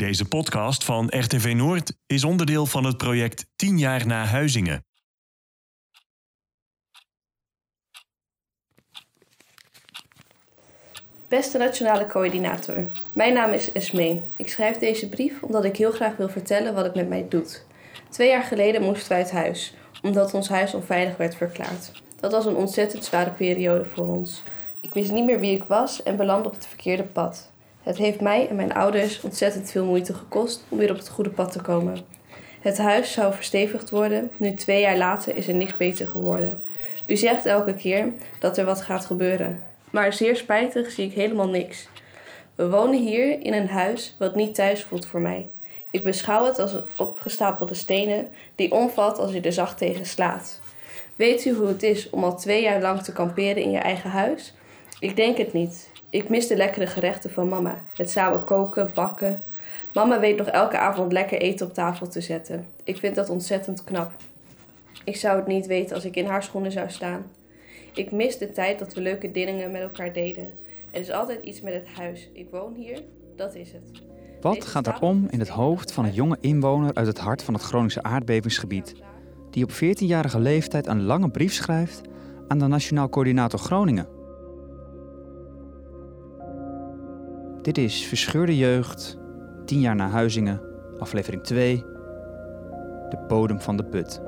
Deze podcast van RTV Noord is onderdeel van het project 10 jaar na Huizingen. Beste Nationale Coördinator, mijn naam is Esmee. Ik schrijf deze brief omdat ik heel graag wil vertellen wat het met mij doet. Twee jaar geleden moesten wij uit huis, omdat ons huis onveilig werd verklaard. Dat was een ontzettend zware periode voor ons. Ik wist niet meer wie ik was en belandde op het verkeerde pad. Het heeft mij en mijn ouders ontzettend veel moeite gekost om weer op het goede pad te komen. Het huis zou verstevigd worden, nu twee jaar later is er niks beter geworden. U zegt elke keer dat er wat gaat gebeuren, maar zeer spijtig zie ik helemaal niks. We wonen hier in een huis wat niet thuis voelt voor mij. Ik beschouw het als opgestapelde stenen die omvalt als je er zacht tegen slaat. Weet u hoe het is om al twee jaar lang te kamperen in je eigen huis? Ik denk het niet. Ik mis de lekkere gerechten van mama. Het samen koken, bakken. Mama weet nog elke avond lekker eten op tafel te zetten. Ik vind dat ontzettend knap. Ik zou het niet weten als ik in haar schoenen zou staan. Ik mis de tijd dat we leuke dingen met elkaar deden. Er is altijd iets met het huis. Ik woon hier, dat is het. Wat gaat er om in het hoofd van een jonge inwoner uit het hart van het Groningse aardbevingsgebied, die op 14-jarige leeftijd een lange brief schrijft aan de Nationaal Coördinator Groningen? Dit is Verscheurde Jeugd, 10 jaar na Huizingen, aflevering 2, De bodem van de put.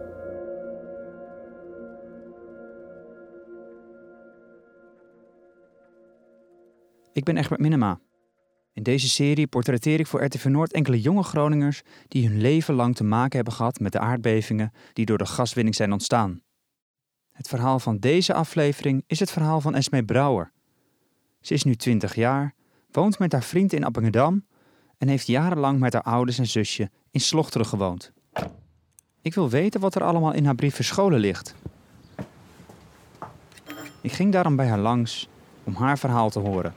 Ik ben Egbert Minema. In deze serie portretteer ik voor RTV Noord enkele jonge Groningers die hun leven lang te maken hebben gehad met de aardbevingen die door de gaswinning zijn ontstaan. Het verhaal van deze aflevering is het verhaal van Esme Brouwer. Ze is nu 20 jaar, woont met haar vriend in Appingedam en heeft jarenlang met haar ouders en zusje in Slochteren gewoond. Ik wil weten wat er allemaal in haar brief verscholen ligt. Ik ging daarom bij haar langs om haar verhaal te horen.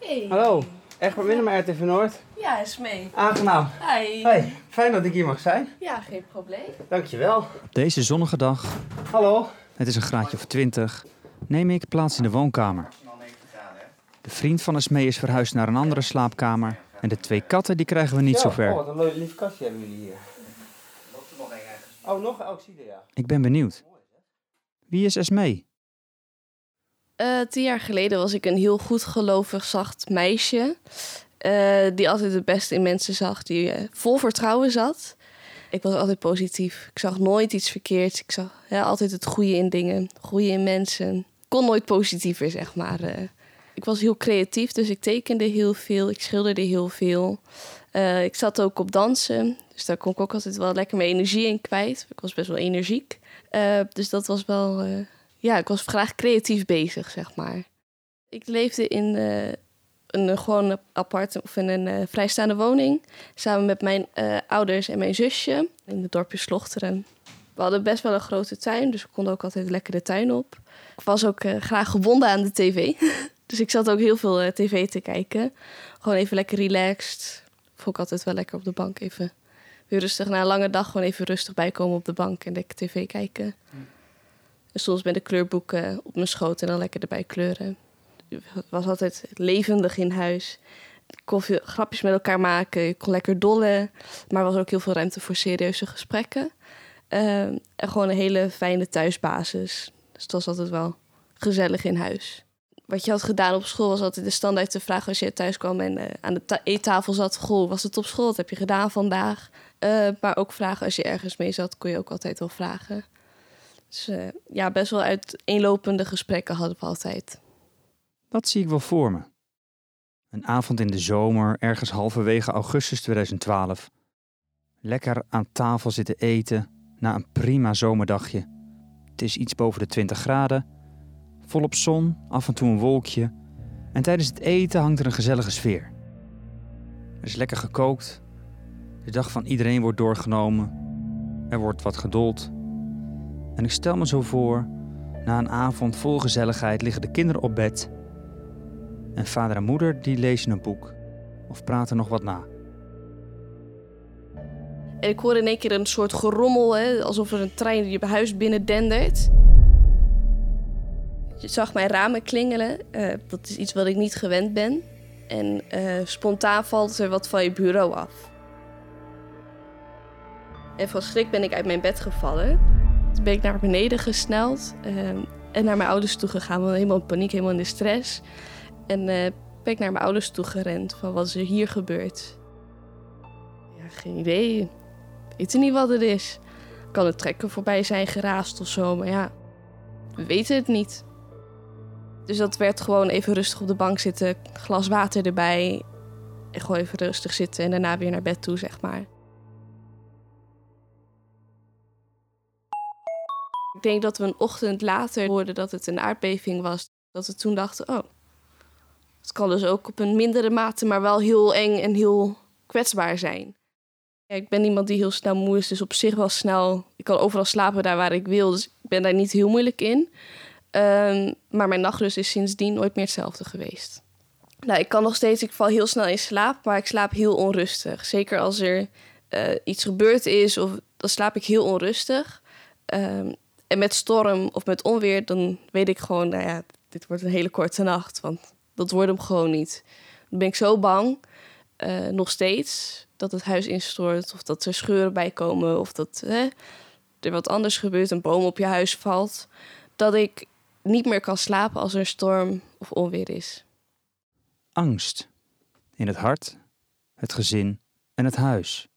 Hey. Hallo, Egbert Minnemer, RTV Noord. Ja, is mee. Aangenaam. Hi. Hey, fijn dat ik hier mag zijn. Ja, geen probleem. Dankjewel. Op deze zonnige dag, Hallo. het is een graadje of 20, neem ik plaats in de woonkamer. De vriend van Esmee is verhuisd naar een andere slaapkamer en de twee katten die krijgen we niet zo Ja, ver. Oh, wat een leuk lief kastje hebben jullie hier. Oh, nog? Oh, ik zie er, ja. Ik ben benieuwd. Wie is Esmee? Eh, tien jaar geleden was ik een heel goed gelovig, zacht meisje. eh, die altijd het beste in mensen zag, die eh, vol vertrouwen zat. Ik was altijd positief. Ik zag nooit iets verkeerds. Ik zag ja, altijd het goede in dingen, het goede in mensen. Ik kon nooit positiever, zeg maar. Ik was heel creatief, dus ik tekende heel veel. Ik schilderde heel veel. Eh, ik zat ook op dansen, dus daar kon ik ook altijd wel lekker mijn energie in kwijt. Ik was best wel energiek. Eh, dus dat was wel eh, ja, ik was graag creatief bezig, zeg maar. Ik leefde in een gewoon apart of in een vrijstaande woning. Samen met mijn ouders en mijn zusje in het dorpje Slochteren. We hadden best wel een grote tuin, dus we konden ook altijd lekker de tuin op. Ik was ook graag gebonden aan de tv. dus ik zat ook heel veel eh, tv te kijken. Gewoon even lekker relaxed. Vond ik altijd wel lekker op de bank even weer rustig. Na een lange dag gewoon even rustig bijkomen op de bank en lekker tv kijken. En soms met de kleurboeken op mijn schoot en dan lekker erbij kleuren. Het was altijd levendig in huis. Ik kon veel grapjes met elkaar maken. Ik kon lekker dollen. Maar er was ook heel veel ruimte voor serieuze gesprekken. Ehm, en gewoon een hele fijne thuisbasis. Dus het was altijd wel gezellig in huis. Wat je had gedaan op school was altijd de standaard te vragen als je thuis kwam en eh, aan de ta- eettafel zat. Goh, was het op school? Wat heb je gedaan vandaag? Eh, maar ook vragen als je ergens mee zat, kon je ook altijd wel vragen. Dus eh, ja, best wel uiteenlopende gesprekken hadden we altijd. Dat zie ik wel voor me. Een avond in de zomer, ergens halverwege augustus 2012. Lekker aan tafel zitten eten na een prima zomerdagje. Het is iets boven de 20 graden, volop zon, af en toe een wolkje. En tijdens het eten hangt er een gezellige sfeer. Er is lekker gekookt. De dag van iedereen wordt doorgenomen. Er wordt wat gedold. En ik stel me zo voor, na een avond vol gezelligheid liggen de kinderen op bed en vader en moeder die lezen een boek of praten nog wat na. Ik hoorde in één keer een soort gerommel, hè, alsof er een trein je huis binnen dendert. Je zag mijn ramen klingelen. Eh, dat is iets wat ik niet gewend ben. En eh, spontaan valt er wat van je bureau af. En van schrik ben ik uit mijn bed gevallen. Toen ben ik naar beneden gesneld ehm, en naar mijn ouders toe gegaan. Helemaal in paniek, helemaal in de stress. En uh, ben ik naar mijn ouders toe gerend van wat is er hier gebeurd. Ja, geen idee. Weet niet wat het is. Kan het trekker voorbij zijn geraast of zo, maar ja, we weten het niet. Dus dat werd gewoon even rustig op de bank zitten, glas water erbij. En gewoon even rustig zitten en daarna weer naar bed toe, zeg maar. Ik denk dat we een ochtend later hoorden dat het een aardbeving was. Dat we toen dachten, oh, het kan dus ook op een mindere mate, maar wel heel eng en heel kwetsbaar zijn. Ja, ik ben iemand die heel snel moe is, dus op zich wel snel. Ik kan overal slapen daar waar ik wil, dus ik ben daar niet heel moeilijk in. Ehm, maar mijn nachtrust is sindsdien nooit meer hetzelfde geweest. Nou, ik kan nog steeds, ik val heel snel in slaap, maar ik slaap heel onrustig. Zeker als er uh, iets gebeurd is, of, dan slaap ik heel onrustig. Um, en met storm of met onweer, dan weet ik gewoon, nou ja, dit wordt een hele korte nacht. Want dat wordt hem gewoon niet. Dan ben ik zo bang, uh, nog steeds, dat het huis instort of dat er scheuren bij komen of dat er wat anders gebeurt, een boom op je huis valt, dat ik niet meer kan slapen als er storm of onweer is. Angst. In het hart, het gezin en het huis.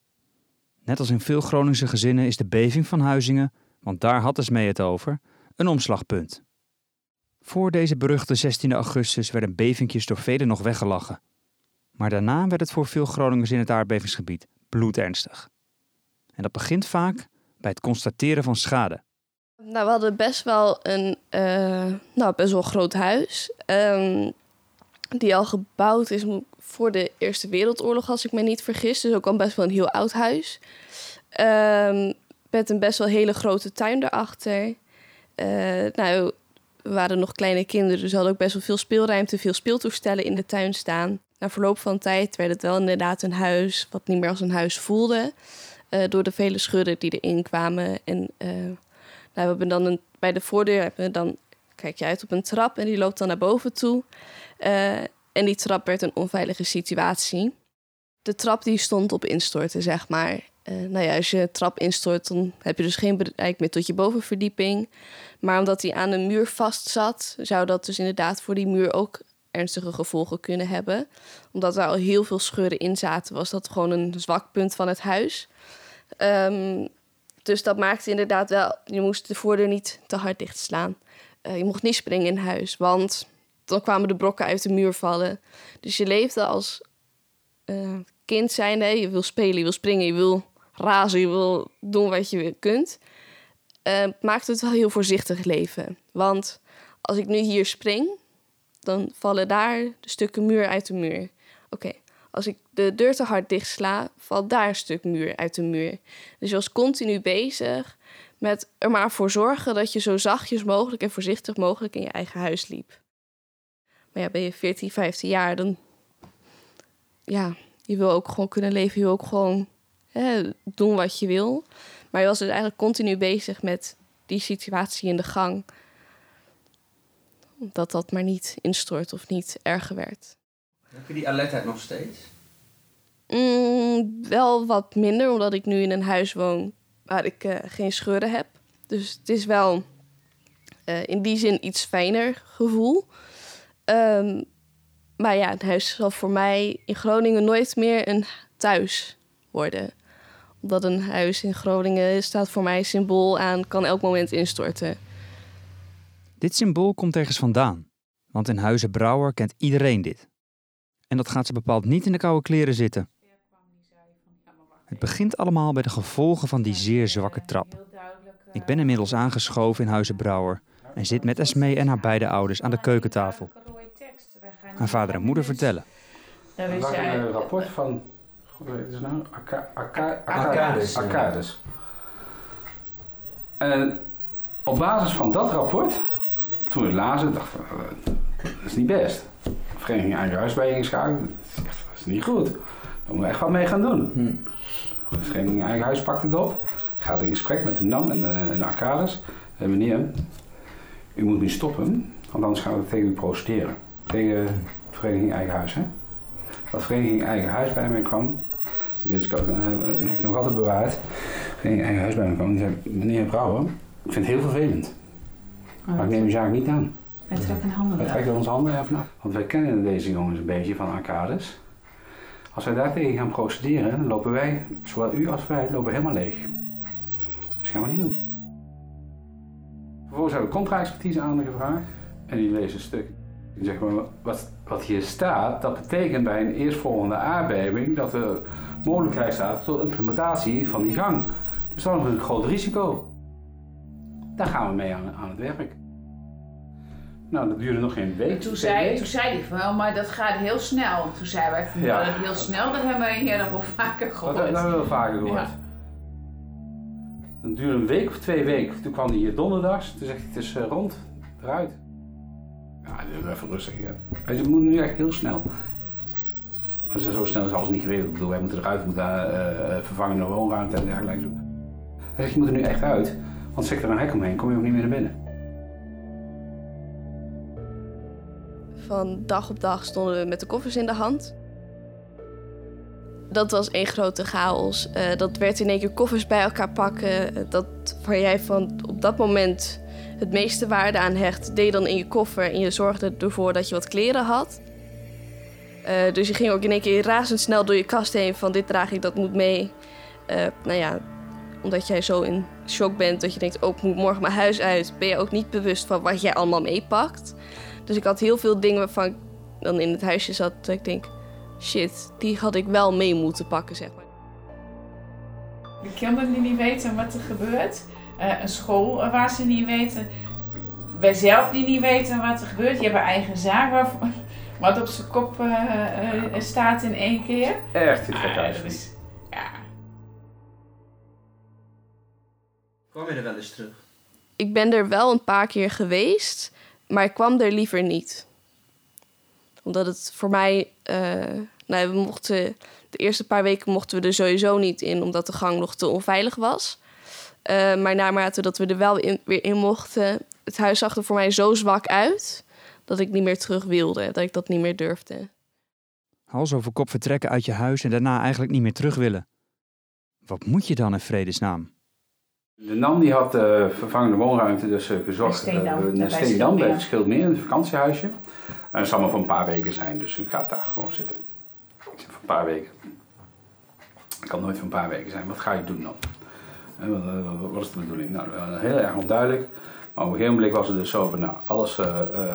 Net als in veel Groningse gezinnen is de beving van Huizingen, want daar had Esmee het over, een omslagpunt. Voor deze beruchte 16 augustus werden bevingjes door velen nog weggelachen. Maar daarna werd het voor veel Groningers in het aardbevingsgebied bloedernstig. En dat begint vaak bij het constateren van schade. Nou, we hadden best wel een uh, nou, best wel groot huis. Um, die al gebouwd is voor de Eerste Wereldoorlog, als ik me niet vergis. Dus ook al best wel een heel oud huis. Um, met een best wel hele grote tuin erachter. Uh, nou, we waren nog kleine kinderen, dus we hadden ook best wel veel speelruimte, veel speeltoestellen in de tuin staan. Na verloop van tijd werd het wel inderdaad een huis wat niet meer als een huis voelde. Uh, door de vele scheuren die erin kwamen. En nou, we hebben dan bij de voordeur hebben we dan, kijk je uit op een trap en die loopt dan naar boven toe. Uh, en die trap werd een onveilige situatie. De trap die stond op instorten, zeg maar. nou ja, als je trap instort, dan heb je dus geen bereik meer tot je bovenverdieping. Maar omdat hij aan een muur vast zat, zou dat dus inderdaad voor die muur ook ernstige gevolgen kunnen hebben. Omdat er al heel veel scheuren in zaten, was dat gewoon een zwak punt van het huis. Um, dus dat maakte inderdaad wel, je moest de voordeur niet te hard dichtslaan. Uh, je mocht niet springen in huis, want dan kwamen de brokken uit de muur vallen. Dus je leefde als uh, kind zijnde, je wil spelen, je wil springen, je wil razen, je wil doen wat je kunt. Uh, maakt het wel heel voorzichtig leven. Want als ik nu hier spring, dan vallen daar de stukken muur uit de muur. Oké, als ik de deur te hard dichtsla, valt daar een stuk muur uit de muur. Dus je was continu bezig met er maar voor zorgen dat je zo zachtjes mogelijk en voorzichtig mogelijk in je eigen huis liep. Maar ja, ben je 14, 15 jaar, dan. Ja, je wil ook gewoon kunnen leven. Je wil ook gewoon hè, doen wat je wil. Maar je was dus eigenlijk continu bezig met die situatie in de gang dat dat maar niet instort of niet erger werd. Heb je die alertheid nog steeds? Mm, wel wat minder, omdat ik nu in een huis woon waar ik uh, geen scheuren heb. Dus het is wel uh, in die zin iets fijner gevoel. Um, maar ja, een huis zal voor mij in Groningen nooit meer een thuis worden. Omdat een huis in Groningen staat voor mij symbool aan, kan elk moment instorten. Dit symbool komt ergens vandaan, want in Huizen Brouwer kent iedereen dit. En dat gaat ze bepaald niet in de koude kleren zitten. Het begint allemaal bij de gevolgen van die zeer zwakke trap. Ik ben inmiddels aangeschoven in Huizen Brouwer en zit met Esmee en haar beide ouders aan de keukentafel. Haar vader en moeder vertellen. Dat is een rapport van. Nou? Arcades. En op basis van dat rapport toen we het lazen, dachten we, eh, dat is niet best. Vereniging Eigen Huis bij ingeschakeld, dat is niet goed. Daar moeten we echt wat mee gaan doen. Hm. De vereniging Eigen Huis pakt het op, gaat in gesprek met de NAM en de, en de Arcades. En meneer, u moet nu stoppen, want anders gaan we tegen u procederen. Tegen de vereniging Eigen Huis. Hè? dat vereniging Eigen Huis bij mij kwam. Die heb ik, heb ik nog altijd bewaard. Vereniging Eigen Huis bij mij kwam. Die zei, meneer Brouwer, ik vind het heel vervelend. Maar ik neem uw zaak niet aan. Wij trekken handen Wij trekken onze handen ervan af. Want wij kennen deze jongens een beetje van arcades. Als wij daartegen gaan procederen, dan lopen wij, zowel u als wij, lopen helemaal leeg. Dus gaan we niet doen. Vervolgens hebben we contra-expertise aangevraagd en die lezen een stuk. Die zeggen maar, wat, wat hier staat, dat betekent bij een eerstvolgende aardbeving dat er mogelijkheid staat tot implementatie van die gang. Dus dat is een groot risico. Daar gaan we mee aan, aan het werk. Nou, dat duurde nog geen week. En toen zei, toen zei hij van, oh, maar dat gaat heel snel. Toen zeiden wij van, Ja. dat heel snel, dat hebben wij hier nog wel vaker Dat, gehoord. dat hebben we wel vaker gehoord. Ja. Het duurde een week of twee weken. Toen kwam hij hier donderdags. Toen zegt hij, het is eh, rond, eruit. Ja, even rustig. Ja. Hij zei, het moet nu echt heel snel. Maar zo snel is alles niet geregeld. Ik bedoel, wij moeten eruit, we moeten eh, eh, vervangende woonruimte en dergelijke zoeken. Hij zegt, je moet er nu echt uit. Want zit er een hek omheen, kom je ook niet meer naar binnen. Van dag op dag stonden we met de koffers in de hand. Dat was één grote chaos. Eh, dat werd in één keer koffers bij elkaar pakken. Dat waar jij van op dat moment het meeste waarde aan hecht, deed dan in je koffer en je zorgde ervoor dat je wat kleren had. Eh, dus je ging ook in één keer razendsnel door je kast heen van dit draag ik, dat moet mee. Eh, nou ja, omdat jij zo in shock bent dat je denkt, ook moet morgen mijn huis uit, ben je ook niet bewust van wat jij allemaal meepakt. Dus ik had heel veel dingen waarvan ik dan in het huisje zat dat ik denk, shit, die had ik wel mee moeten pakken, zeg maar. De kinderen die niet weten wat er gebeurt. Eh, een school waar ze niet weten. Wij zelf die niet weten wat er gebeurt. Je hebt een eigen zaak waar, wat op zijn kop eh, eh, staat in één keer. Echt, dit Ah, ja. Kwam je er wel eens terug? Ik ben er wel een paar keer geweest, maar ik kwam er liever niet. Omdat het voor mij, eh, nou, we mochten, de eerste paar weken mochten we er sowieso niet in, omdat de gang nog te onveilig was. Eh, maar naarmate dat we er wel in, weer in mochten, het huis zag er voor mij zo zwak uit dat ik niet meer terug wilde, dat ik dat niet meer durfde. Hals over kop vertrekken uit je huis en daarna eigenlijk niet meer terug willen. Wat moet je dan in vredesnaam? De NAM die had eh, vervangende woonruimte dus eh, gezocht. In Steendam, eh, bij het Schildmeer, een vakantiehuisje. En dat zal maar voor een paar weken zijn, dus u gaat daar gewoon zitten. Ik zeg, voor een paar weken. Het kan nooit voor een paar weken zijn. Wat ga je doen dan? En wat, wat is de bedoeling? Nou, heel erg onduidelijk. Maar op een gegeven moment was het dus zo van, nou, alles,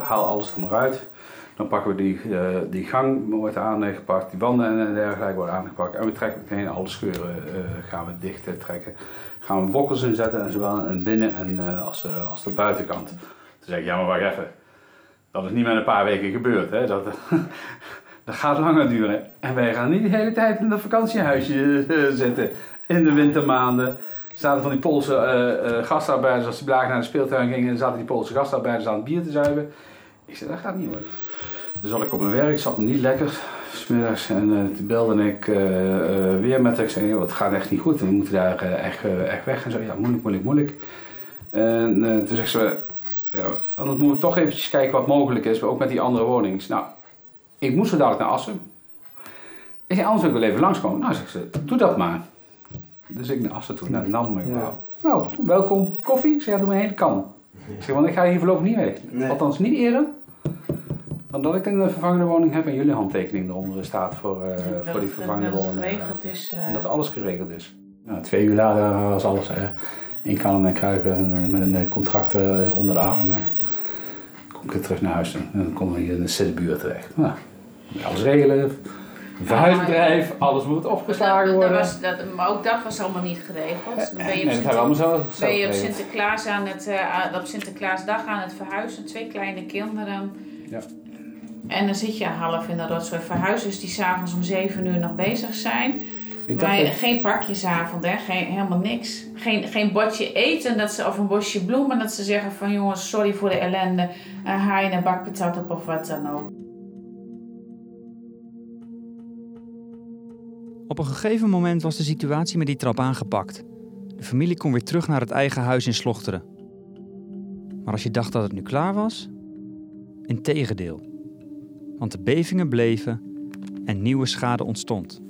haal alles er maar uit. Dan pakken we die, eh, die gang wordt aangepakt, die wanden en dergelijke worden aangepakt. En we trekken meteen alle scheuren, eh, gaan we dicht eh, trekken. Gaan we wokkels inzetten, en zowel in binnen en als, als de buitenkant. Toen zei ik, ja maar wacht even. Dat is niet met een paar weken gebeurd. Hè? Dat, dat gaat langer duren. En wij gaan niet de hele tijd in dat vakantiehuisje eh, zitten. In de wintermaanden. Zaten van die Poolse eh, gastarbeiders, als die blagen naar de speeltuin gingen, zaten die Poolse gastarbeiders aan het bier te zuiven. Ik zei, dat gaat niet worden. Dus zat ik op mijn werk, zat me niet lekker, smiddags. En eh, toen belde ik eh, eh, weer met haar. Ik zei, het gaat echt niet goed. We moeten daar echt, echt weg. En zo, ja, moeilijk, moeilijk, moeilijk. En toen zegt ze, ja, anders moeten we toch eventjes kijken wat mogelijk is, maar ook met die andere woning. Ik zei, nou, ik moet zo dadelijk naar Assen. Ik zei, anders wil ik wel even langskomen. Nou, zegt ze, doe dat maar. Dus ik naar Assen toe, naar Nam. Ik, Ja. Nou, welkom. Koffie? Ik zei, ja, doe me een hele kan. Ik zeg, want ik ga hier voorlopig niet weg. Nee. Althans, niet eerder. Dan dat ik een eh, vervangende woning heb en jullie handtekening eronder staat voor, eh, Dat voor die het- vervangende dat woning. geregeld is. eh, En dat alles geregeld is. Nou, twee uur later was alles eh, in kannen en kruiken en, eh, met een eh, contract eh, onder de arm. eh, kom ik weer terug naar huis en dan komen we hier in de zesbuurt terecht. Nou, alles regelen. Verhuisbedrijf, alles moet opgeslagen dat, dat worden. was, dat, maar ook dat was allemaal niet geregeld. Dan ben je nee, op, dat Sinter- ben je op. Sinterklaas aan het, eh, aan- op Sinterklaasdag aan het verhuizen. Twee kleine kinderen. Ja. En dan zit je half in dat rotzooi verhuizers die s'avonds om zeven uur nog bezig zijn. Ik dacht Maar dat- geen pakjesavond, hè? Geen, helemaal niks. Geen, geen bordje eten dat ze, of een bosje bloemen dat ze zeggen van jongens, sorry voor de ellende. Uh, haal je een bak patat op of wat dan ook. Op een gegeven moment was de situatie met die trap aangepakt. De familie kon weer terug naar het eigen huis in Slochteren. Maar als je dacht dat het nu klaar was, integendeel. Want de bevingen bleven en nieuwe schade ontstond.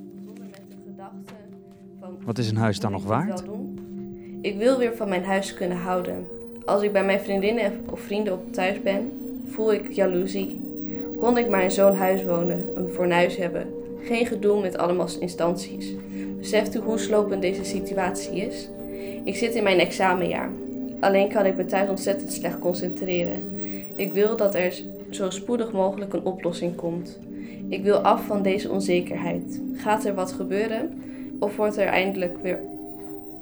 Wat is een huis dan nog waard? Ik wil weer van mijn huis kunnen houden. Als ik bij mijn vriendinnen of vrienden op thuis ben, voel ik jaloezie. Kon ik maar in zo'n huis wonen, een fornuis hebben, geen gedoe met allemaal instanties. Beseft u hoe slopend deze situatie is? Ik zit in mijn examenjaar. Alleen kan ik me thuis ontzettend slecht concentreren. Ik wil dat er zo spoedig mogelijk een oplossing komt. Ik wil af van deze onzekerheid. Gaat er wat gebeuren? Of wordt er eindelijk weer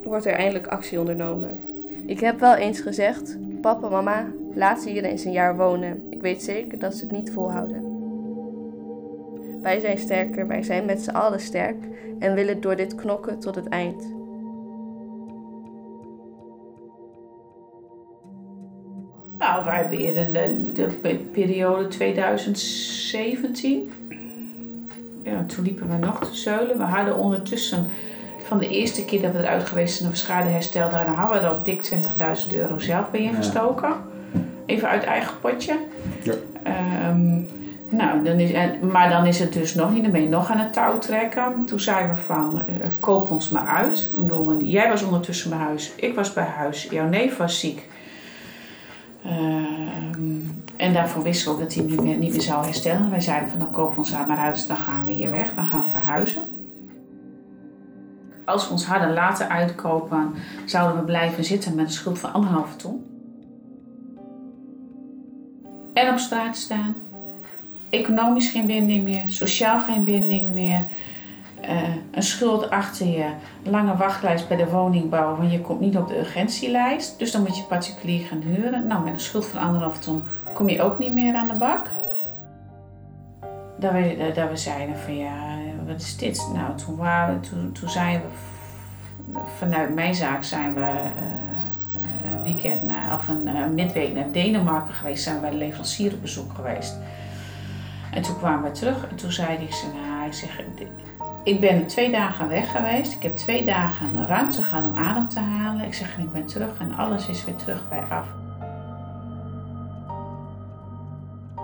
wordt er eindelijk actie ondernomen? Ik heb wel eens gezegd: Papa, mama, laat ze hier eens een jaar wonen. Ik weet zeker dat ze het niet volhouden. Wij zijn sterker, wij zijn met z'n allen sterk en willen door dit knokken tot het eind. Nou, wij hebben in de, de periode 2017. Ja, toen liepen we nog te zeulen. We hadden ondertussen van de eerste keer dat we eruit geweest zijn, een schadeherstel, daar hadden we al dik 20.000 euro zelf bij ingestoken. Even uit eigen potje. Ja. Ehm, nou, dan is, maar dan is het dus nog niet. Dan ben je nog aan het touw trekken. Toen zeiden we van, uh, koop ons maar uit. Ik bedoel, jij was ondertussen bij huis. Ik was bij huis. Jouw neef was ziek. Ehm, en daarvoor wisten we dat hij niet meer, niet meer zou herstellen. Wij zeiden van, dan kopen we ons maar uit. Dan gaan we hier weg. Dan gaan we verhuizen. Als we ons hadden laten uitkopen, zouden we blijven zitten met een schuld van anderhalve ton. En op straat staan economisch geen binding meer, sociaal geen binding meer. Uh, een schuld achter je, lange wachtlijst bij de woningbouw, want je komt niet op de urgentielijst. Dus dan moet je particulier gaan huren. Nou, met een schuld van anderhalf ton kom je ook niet meer aan de bak. Dat we, dat we zeiden van ja, wat is dit? Nou, toen, waren, toen, toen zijn we vanuit mijn zaak zijn we uh, een weekend naar, of een uh, midweek naar Denemarken geweest, zijn we bij de leverancier op bezoek geweest. En toen kwamen we terug en toen zei hij, nou, ik zeg, ik ben twee dagen weg geweest. Ik heb twee dagen ruimte gehad om adem te halen. Ik zeg, ik ben terug en alles is weer terug bij af.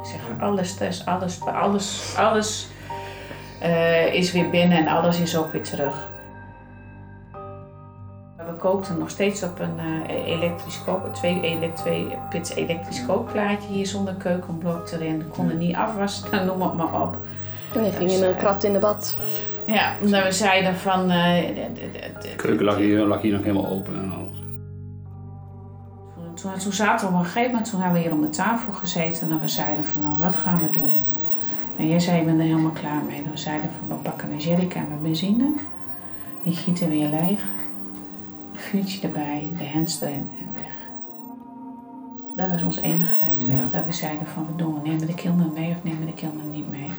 Ik zeg, alle stress, alles, alles, alles uh, is weer binnen en alles is ook weer terug. We kookten nog steeds op een uh, elektrisch kook, twee, twee pits elektrisch kookplaatje hier zonder keukenblok erin. We konden niet afwassen, noem het maar op. En je ging in een krat in de bad. Ja, omdat we zeiden van... Uh, de, keuken lag hier, lag hier nog helemaal open en alles. Toen, toen zaten we op een gegeven moment, toen hebben we hier om de tafel gezeten en we zeiden van nou, wat gaan we doen? En jij zei, ik ben er helemaal klaar mee. we zeiden van, we pakken een jerrycan met benzine. Die gieten weer leeg vuurtje erbij, de hens erin en weg. Dat was onze enige uitweg. Dat we zeiden van, we doen, we nemen de kinderen mee of nemen de kinderen niet mee.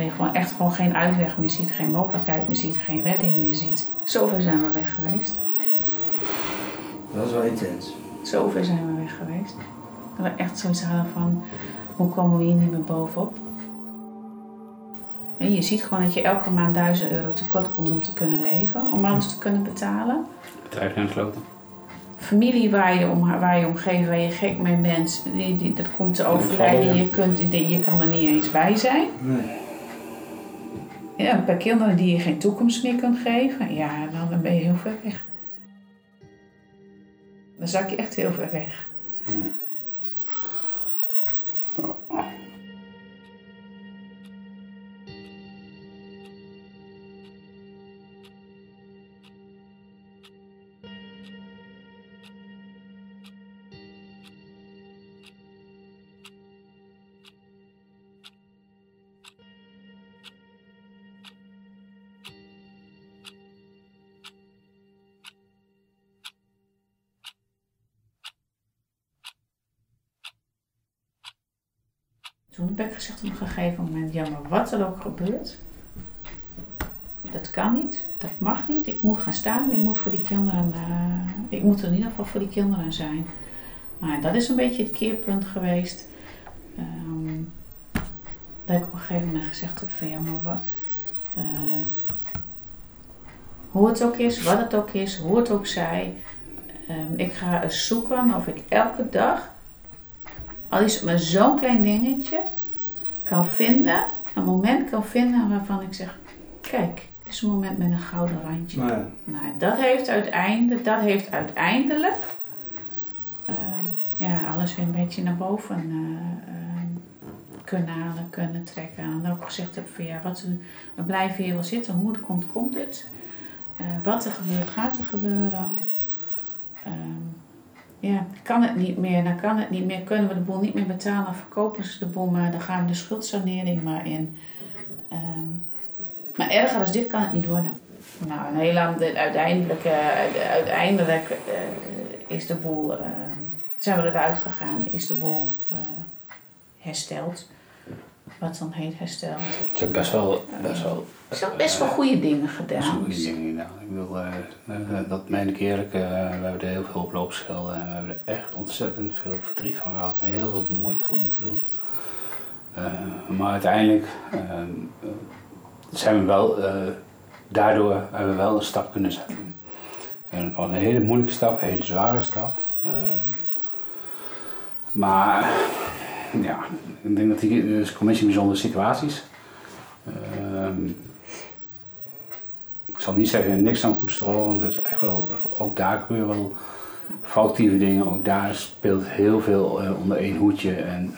Dat je gewoon echt gewoon geen uitweg meer ziet, geen mogelijkheid meer ziet, geen redding meer ziet. Zover zijn we weg geweest. Dat is wel intens. Zover zijn we weg geweest. Dat we echt zoiets hadden van, hoe komen we hier niet meer bovenop? En je ziet gewoon dat je elke maand 1000 euro tekort komt om te kunnen leven, om alles te kunnen betalen. Bedrijf gesloten. Familie waar je, om, waar je omgeven, waar je gek mee bent, die, die, dat komt te overlijden. Je, kunt, je kan er niet eens bij zijn. Nee. Ja, bij kinderen die je geen toekomst meer kunt geven, ja, dan ben je heel ver weg. Dan zak je echt heel ver weg. Toen heb ik gezegd op een gegeven moment, ja maar wat er ook gebeurt, dat kan niet, dat mag niet. Ik moet gaan staan ik moet voor die kinderen, uh, ik moet er in ieder geval voor die kinderen zijn. Maar dat is een beetje het keerpunt geweest. Um, dat ik op een gegeven moment gezegd heb van ja maar uh, hoe het ook is, wat het ook is, hoe het ook zij. Um, ik ga zoeken of ik elke dag al is het maar zo'n klein dingetje, kan vinden, een moment kan vinden waarvan ik zeg, kijk, dit is een moment met een gouden randje. Ja. Nou, dat heeft uiteindelijk, dat heeft uiteindelijk ehm, ja, alles weer een beetje naar boven eh, ehm, kunnen halen, kunnen trekken. En dan ook gezegd heb van ja, wat, we blijven hier wel zitten, hoe het komt, komt het. Eh, wat er gebeurt, gaat er gebeuren. Ehm, ja, kan het niet meer, dan kan het niet meer. Kunnen we de boel niet meer betalen, verkopen ze de boel maar, dan gaan we de schuldsanering maar in. Ehm, maar erger dan dit kan het niet worden. Nou, en heel lang, de- uiteindelijk, uiteindelijk eh, is de boel, eh, zijn we eruit gegaan, is de boel eh, hersteld. Wat dan heet hersteld. Ze hebben best wel, best wel, Er zijn best wel goede dingen gedaan. best wel goede dingen gedaan. Ik wil, eh, eh, dat meen ik eerlijk, eh, we hebben er heel veel op en we hebben er echt ontzettend veel verdriet van gehad en heel veel moeite voor moeten doen. Eh, maar uiteindelijk eh, eh, zijn we wel, eh, daardoor hebben we wel een stap kunnen zetten. En het was een hele moeilijke stap, een hele zware stap. Eh, maar ja, ik denk dat die de commissie bijzondere situaties. Ehm, ik zal niet zeggen niks aan koetstrol, want er is wel, ook daar gebeuren wel foutieve dingen. Ook daar speelt heel veel eh, onder één hoedje. En,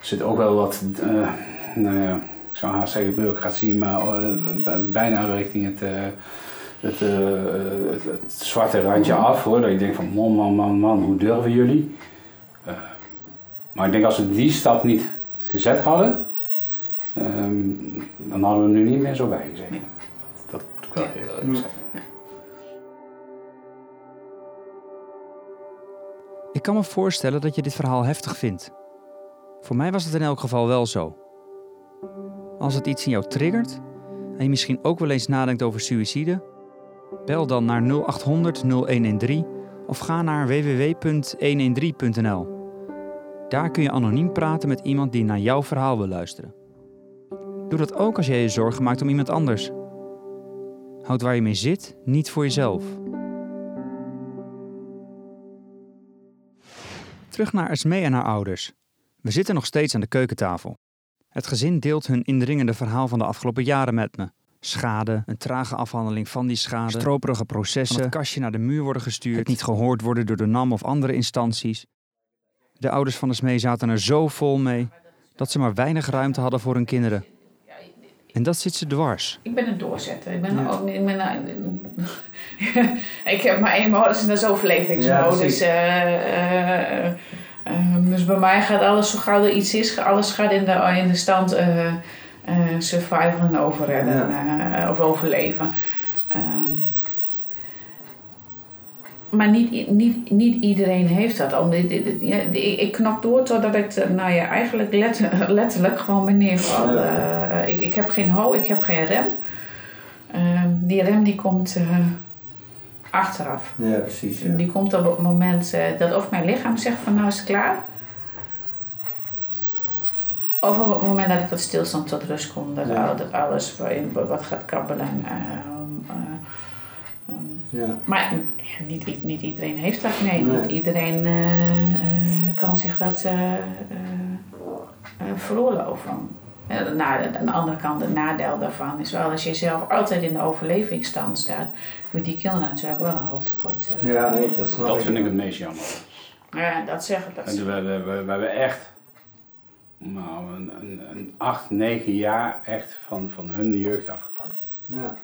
zit ook wel wat, eh, nou ja, ik zou haast zeggen bureaucratie, maar eh, b- bijna richting het, eh, het, eh, het, het zwarte randje af hoor. Dat je denkt van man, man, man, man, hoe durven jullie? Maar ik denk als we die stap niet gezet hadden, ehm, dan hadden we er nu niet meer zo bij gezeten. Dat moet ik wel heel eerlijk zeggen. Ik kan me voorstellen dat je dit verhaal heftig vindt. Voor mij was het in elk geval wel zo. Als het iets in jou triggert en je misschien ook wel eens nadenkt over suïcide, bel dan naar 0800 0113 of ga naar www.113.nl. Daar kun je anoniem praten met iemand die naar jouw verhaal wil luisteren. Doe dat ook als jij je zorgen maakt om iemand anders. Houd waar je mee zit niet voor jezelf. Terug naar Esmee en haar ouders. We zitten nog steeds aan de keukentafel. Het gezin deelt hun indringende verhaal van de afgelopen jaren met me. Schade, een trage afhandeling van die schade, stroperige processen, van het kastje naar de muur worden gestuurd, het niet gehoord worden door de NAM of andere instanties. De ouders van Esmee zaten er zo vol mee dat ze maar weinig ruimte hadden voor hun kinderen. En dat zit ze dwars. Ik ben een doorzetter. Ik ben ook ik ben, ik heb maar één modus en dat is Ja, overlevingsmodus. precies. Eh, eh, eh, dus bij mij gaat alles, zo gauw er iets is, alles gaat in de, in de stand survival en overredden of overleven. Maar niet, niet, niet iedereen heeft dat. Om ik, knok door totdat ik, eh, nou ja, eigenlijk letter- letterlijk gewoon ben neerval. Ja. Eh, ik, ik heb geen ho, ik heb geen rem. Ehm, die rem die komt eh, achteraf. Ja, precies. Ja. Die komt op het moment dat of mijn lichaam zegt van nou is het klaar. Of op het moment dat ik tot stilstand tot rust kom. Dat, Ja. al- dat alles wat gaat kabbelen. Ja. maar niet, niet iedereen heeft dat. Nee, Nee. niet iedereen eh, eh, kan zich dat eh, eh, eh, veroorloven. Ja, na- aan de andere kant, het nadeel daarvan is wel als je zelf altijd in de overlevingsstand staat, doe die kinderen natuurlijk wel een hoop tekort. eh. ja, nee, dat snap Dat vind ik het meest jammer. Ja, dat zeggen dat. En we, we, we, we hebben echt nou, een, een, een acht, negen jaar echt van, van hun jeugd afgepakt. Ja.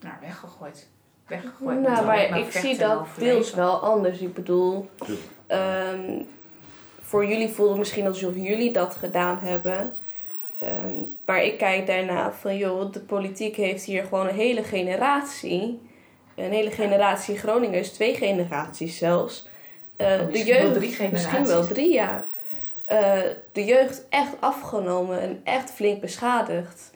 Nou, weggegooid. Weggegooid. Nou, maar ik zie dat deels wel anders. Ik bedoel, ehm, voor jullie voelt het misschien alsof jullie dat gedaan hebben. Ehm, maar ik kijk daarna van, joh, de politiek heeft hier gewoon een hele generatie. Een hele generatie Groningers, twee generaties zelfs. Eh, Oh, de misschien wel jeugd, drie generaties. misschien wel drie, ja. Eh, de jeugd echt afgenomen en echt flink beschadigd.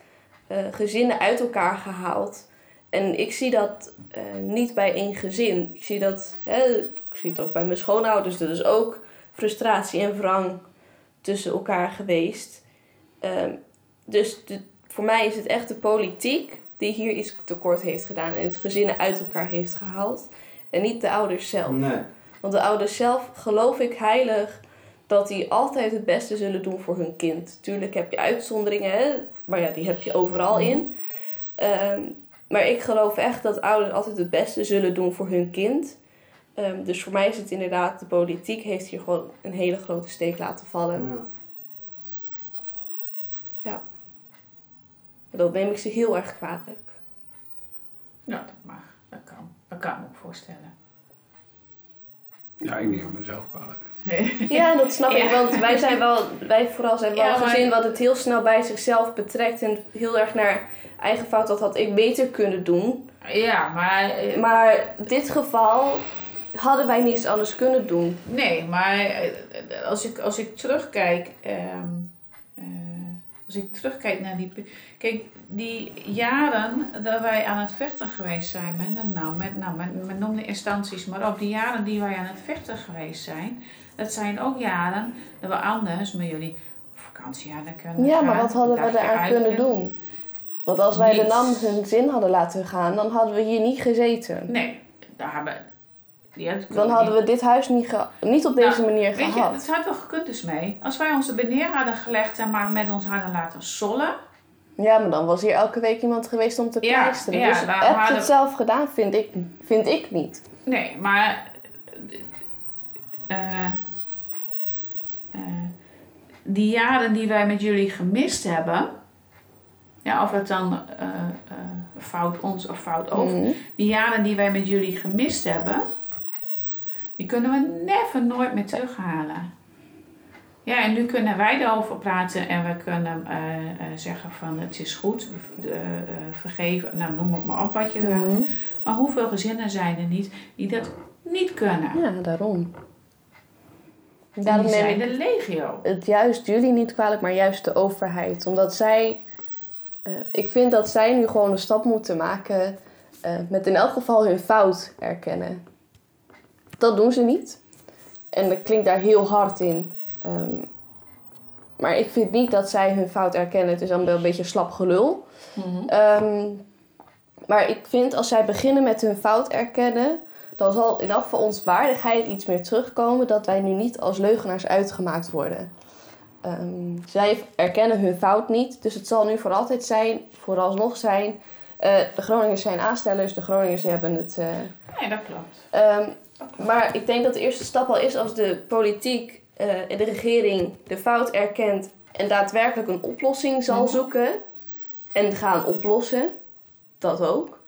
Eh, gezinnen uit elkaar gehaald. En ik zie dat eh, niet bij één gezin. Ik zie dat, hè, ik zie het ook bij mijn schoonouders. Er is ook frustratie en wrang tussen elkaar geweest. Ehm, dus de, voor mij is het echt de politiek die hier iets tekort heeft gedaan en het gezinnen uit elkaar heeft gehaald. En niet de ouders zelf. Nee. Want de ouders zelf geloof ik heilig dat die altijd het beste zullen doen voor hun kind. Tuurlijk heb je uitzonderingen, hè? maar ja, die heb je overal in. Ehm, maar ik geloof echt dat ouders altijd het beste zullen doen voor hun kind. Ehm, dus voor mij is het inderdaad, de politiek heeft hier gewoon een hele grote steek laten vallen. Ja. En dat neem ik ze heel erg kwalijk. Ja, dat mag. Dat kan. Dat kan ik me ook voorstellen. Ja, ik neem mezelf kwalijk. Ja, dat snap ik, Ja. want wij zijn wel, wij vooral zijn wel Ja, een gezin wat het heel snel bij zichzelf betrekt en heel erg naar eigen fout, dat had ik beter kunnen doen. Ja, maar... eh, Maar in dit geval hadden wij niets anders kunnen doen. Nee, maar eh, als ik, als ik terugkijk. ehm, eh, als ik terugkijk naar die. Kijk, die jaren dat wij aan het vechten geweest zijn. Met, nou, met, nou, met, met noem de instanties maar op. Die jaren die wij aan het vechten geweest zijn. Dat zijn ook jaren dat we anders met jullie vakantie hadden kunnen Ja, maar wat hadden we uit kunnen doen? Want als wij de. NAM hun zin hadden laten gaan, dan hadden we hier niet gezeten. Nee, daar hebben. Dan hadden we dit huis niet, ge- niet op deze Nou, manier Weet je, gehad. het had wel gekund dus mee. Als wij er neer hadden gelegd en maar met ons hadden laten sollen. Ja, maar dan was hier elke week iemand geweest om te Ja, pleisteren. ja, dus heb je hadden- het zelf gedaan, vind ik, vind ik niet. Nee, maar. eh, die jaren die wij met jullie gemist hebben. Ja, of het dan eh, eh, fout ons of fout over. Mhm. Die jaren die wij met jullie gemist hebben. Die kunnen we never nooit meer terughalen. Ja, en nu kunnen wij erover praten en we kunnen eh, zeggen van het is goed, vergeven, nou noem het maar op wat je eraan Mhm. maar hoeveel gezinnen zijn er niet die dat niet kunnen? Ja, daarom. Daarom die zijn de legio. het juist jullie niet kwalijk, maar juist de overheid. Omdat zij... eh, ik vind dat zij nu gewoon een stap moeten maken... eh, met in elk geval hun fout erkennen. Dat doen ze niet. En dat klinkt daar heel hard in. Ehm, maar ik vind niet dat zij hun fout erkennen. Het is dan wel een beetje slap gelul. Ehm, maar ik vind als zij beginnen met hun fout erkennen, dan zal in elk geval ons waardigheid iets meer terugkomen dat wij nu niet als leugenaars uitgemaakt worden. Ehm, zij erkennen hun fout niet, dus het zal nu voor altijd zijn, vooralsnog zijn. eh, de Groningers zijn aanstellers, de Groningers hebben het. eh, Nee, dat klopt. Ehm, maar ik denk dat de eerste stap al is als de politiek eh, en de regering de fout erkent en daadwerkelijk een oplossing zal Mhm. zoeken en gaan oplossen. Dat ook.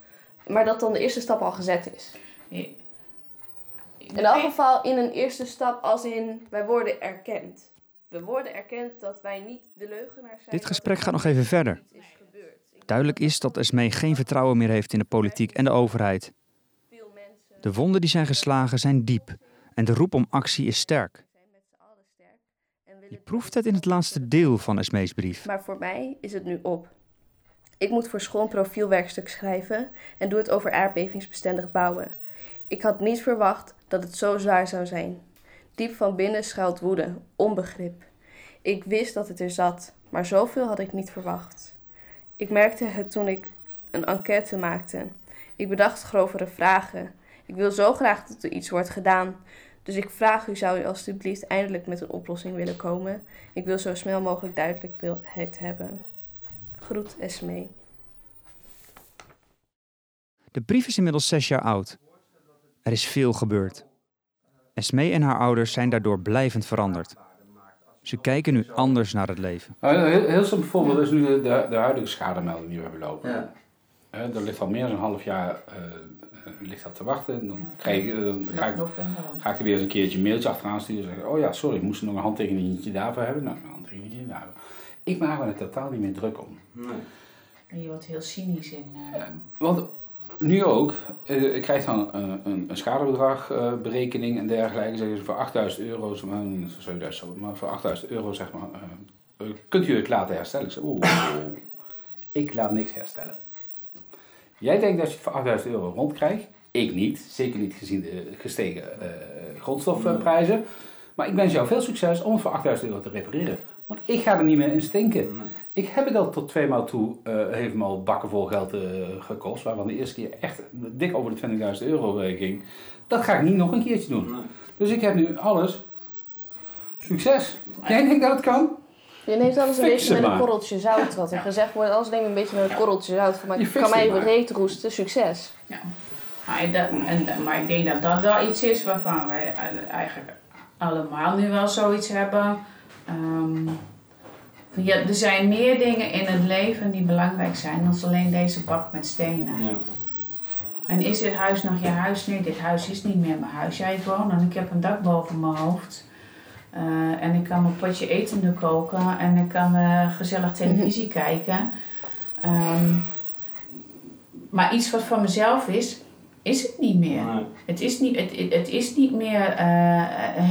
Maar dat dan de eerste stap al gezet is. In elk geval in een eerste stap als in wij worden erkend. We worden erkend dat wij niet de leugenaars zijn. Dit gesprek gaat nog even verder. Duidelijk is dat Esmee geen vertrouwen meer heeft in de politiek en de overheid. De wonden die zijn geslagen zijn diep en de roep om actie is sterk. Je proeft het in het laatste deel van Esmees brief. Maar voor mij is het nu op. Ik moet voor school een profielwerkstuk schrijven en doe het over aardbevingsbestendig bouwen. Ik had niet verwacht dat het zo zwaar zou zijn. Diep van binnen schuilt woede, onbegrip. Ik wist dat het er zat, maar zoveel had ik niet verwacht. Ik merkte het toen ik een enquête maakte. Ik bedacht grovere vragen. Ik wil zo graag dat er iets wordt gedaan. Dus ik vraag u, zou u alstublieft eindelijk met een oplossing willen komen? Ik wil zo snel mogelijk duidelijkheid hebben. Groet Esmee. De brief is inmiddels zes jaar oud. Er is veel gebeurd. Esmee en haar ouders zijn daardoor blijvend veranderd. Ze kijken nu anders naar het leven. Nou, heel, heel simpel voorbeeld is nu de, de, de huidige schademelding die we hebben lopen. Ja. Hè, dat ligt al meer dan een half jaar eh, eh, ligt dat te wachten. Dan, krijg, ik, eh, dan ga, ik, ga ik er weer eens een keertje een mailtje achteraan sturen. En zeggen, oh ja, sorry, ik moest nog een handtekeningetje daarvoor hebben. Nou, een handtekeningetje daarvoor. Ik maak me er totaal niet meer druk om. Nee. En je wordt heel cynisch in. eh, Want nu ook, eh, ik krijg dan eh, een, een schadebedragberekening en dergelijke. Zeggen ze voor 8000 euro, maar, 7000, zo, maar voor 8000 euro zeg maar, eh, eh, kunt u het laten herstellen? Ik zeg, oeh, ik laat niks herstellen. Jij denkt dat je het voor 8000 euro rondkrijgt. Ik niet, zeker niet gezien de gestegen eh, grondstofprijzen. Maar ik wens jou veel succes om het voor 8000 euro te repareren. Want ik ga er niet meer in stinken. Ik heb het al tot twee maal toe, eh heeft me al bakken vol geld eh, gekost. Waarvan de eerste keer echt dik over de 20.000 euro eh, ging. Dat ga ik niet nog een keertje doen. Nee. Dus ik heb nu alles Succes. Jij denkt dat het kan? Je neemt alles een beetje met een maar. korreltje zout. Wat er gezegd wordt, alles neem je een beetje met een korreltje zout. Van, maar Je kan mij het maar. reet roesten, succes. Maar, dat, en, maar ik denk dat dat wel iets is waarvan wij eigenlijk allemaal nu wel zoiets hebben. Ehm, ja, er zijn meer dingen in het leven die belangrijk zijn dan alleen deze bak met stenen. Ja. En is dit huis nog je huis? Nee, dit huis is niet meer mijn huis. Ja, ik woon en ik heb een dak boven mijn hoofd. Eh, en ik kan mijn potje eten koken en ik kan eh, gezellig televisie kijken. Ehm, maar iets wat van mezelf is, is het niet meer. Nee. Het is niet, het, het- is niet meer eh,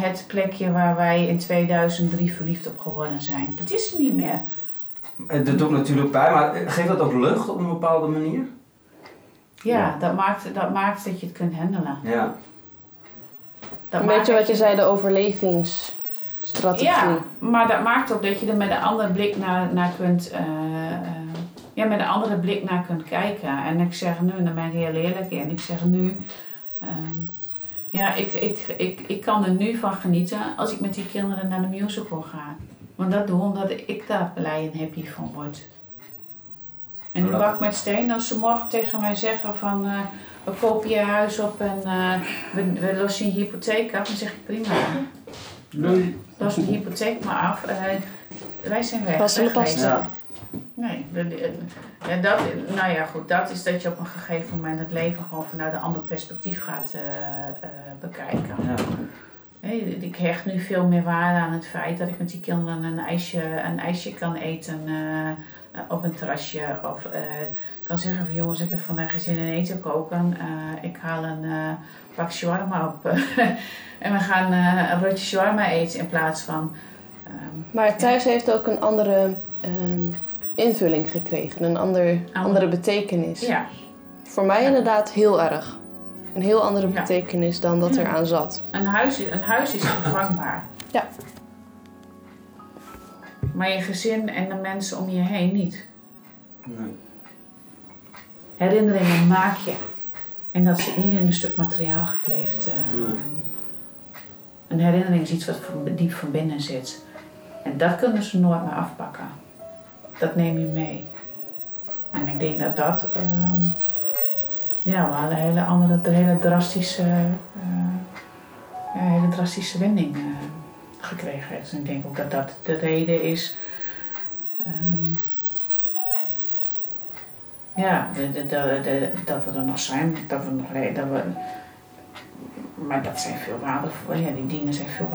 het plekje waar wij in 2003 verliefd op geworden zijn. Dat is het niet meer. Het doet natuurlijk pijn, maar geeft dat ook lucht op een bepaalde manier? Ja, Ja. Dat, maakt, dat maakt dat je het kunt handelen. Ja. Dat Een beetje dat wat je zei, de overlevingsstrategie. Ja, maar dat maakt ook dat je er met een andere blik naar, naar kunt. eh, eh, ja, met een andere blik naar kunt kijken. En ik zeg nu, daar ben ik heel eerlijk in. Ik zeg nu. ehm, ja, ik, ik, ik, ik kan er nu van genieten als ik met die kinderen naar de musical ga. Want dat doe omdat ik daar blij en happy van word. En die bak met steen, als ze morgen tegen mij zeggen van eh, we kopen je huis op en eh, we, we lossen je hypotheek af, dan zeg ik prima. Doei. Los de hypotheek maar af. eh, wij zijn weg. Pas wegwezen. pasta. Ja. Nee, en dat, nou ja, goed, dat is dat je op een gegeven moment het leven gewoon vanuit een ander perspectief gaat eh, eh, bekijken. Ja. Nee, ik hecht nu veel meer waarde aan het feit dat ik met die kinderen een ijsje, een ijsje kan eten eh, op een terrasje. Of eh, kan zeggen van jongens, ik heb vandaag geen zin in eten koken. Eh, ik haal een eh pak shawarma op. en we gaan eh, een rotje shawarma eten in plaats van... ehm, Maar thuis heeft ook een andere ehm, invulling gekregen. Een ander, andere betekenis. ja, Voor mij Ja. inderdaad heel erg. Een heel andere Ja. betekenis dan dat Ja. er aan zat. een huis, is- een huis is vervangbaar. Ja. Maar je gezin en de mensen om je heen niet. Nee. Herinneringen maak je. En dat zit niet in een stuk materiaal gekleefd. eh. Nee. Een herinnering is iets wat diep van binnen zit. En dat kunnen ze nooit meer afpakken. Dat neem je mee. En ik denk dat dat ehm, ja, wel een hele andere, een hele drastische, eh, ja, een hele drastische wending eh, gekregen heeft. En ik denk ook dat dat de reden is. ehm, ja, de, de, dat we er nog zijn, dat we nog dat we, maar dat zijn veel waardevol. Ja, die dingen zijn veel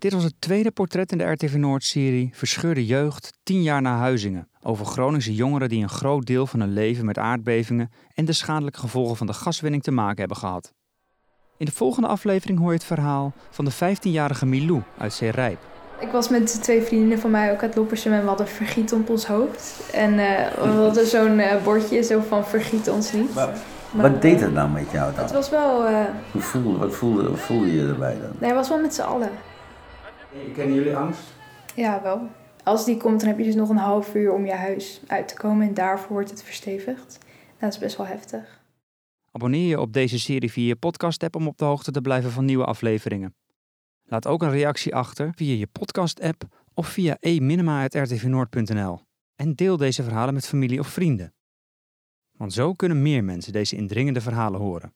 Dit was het tweede portret in de RTV Noord-serie Verscheurde Jeugd, 10 jaar na Huizingen. Over Groningse jongeren die een groot deel van hun leven met aardbevingen en de schadelijke gevolgen van de gaswinning te maken hebben gehad. In de volgende aflevering hoor je het verhaal van de 15-jarige Milou uit Zeerijp. Ik was met twee vriendinnen van mij ook uit Loppersum en we hadden vergiet op ons hoofd. En eh, we hadden zo'n eh, bordje zo van vergiet ons niet. Wat- Maar, Wat deed het nou met jou dan? Het was wel, eh, Hoe voelde, wat voelde, voelde je erbij dan? nee, het was wel met z'n allen. Kennen jullie angst? Ja, wel. Als die komt, dan heb je dus nog een half uur om je huis uit te komen en daarvoor wordt het verstevigd. Dat is best wel heftig. Abonneer je op deze serie via je podcast-app om op de hoogte te blijven van nieuwe afleveringen. Laat ook een reactie achter via je podcast-app of via e-minima.rtvnoord.nl. En deel deze verhalen met familie of vrienden. Want zo kunnen meer mensen deze indringende verhalen horen.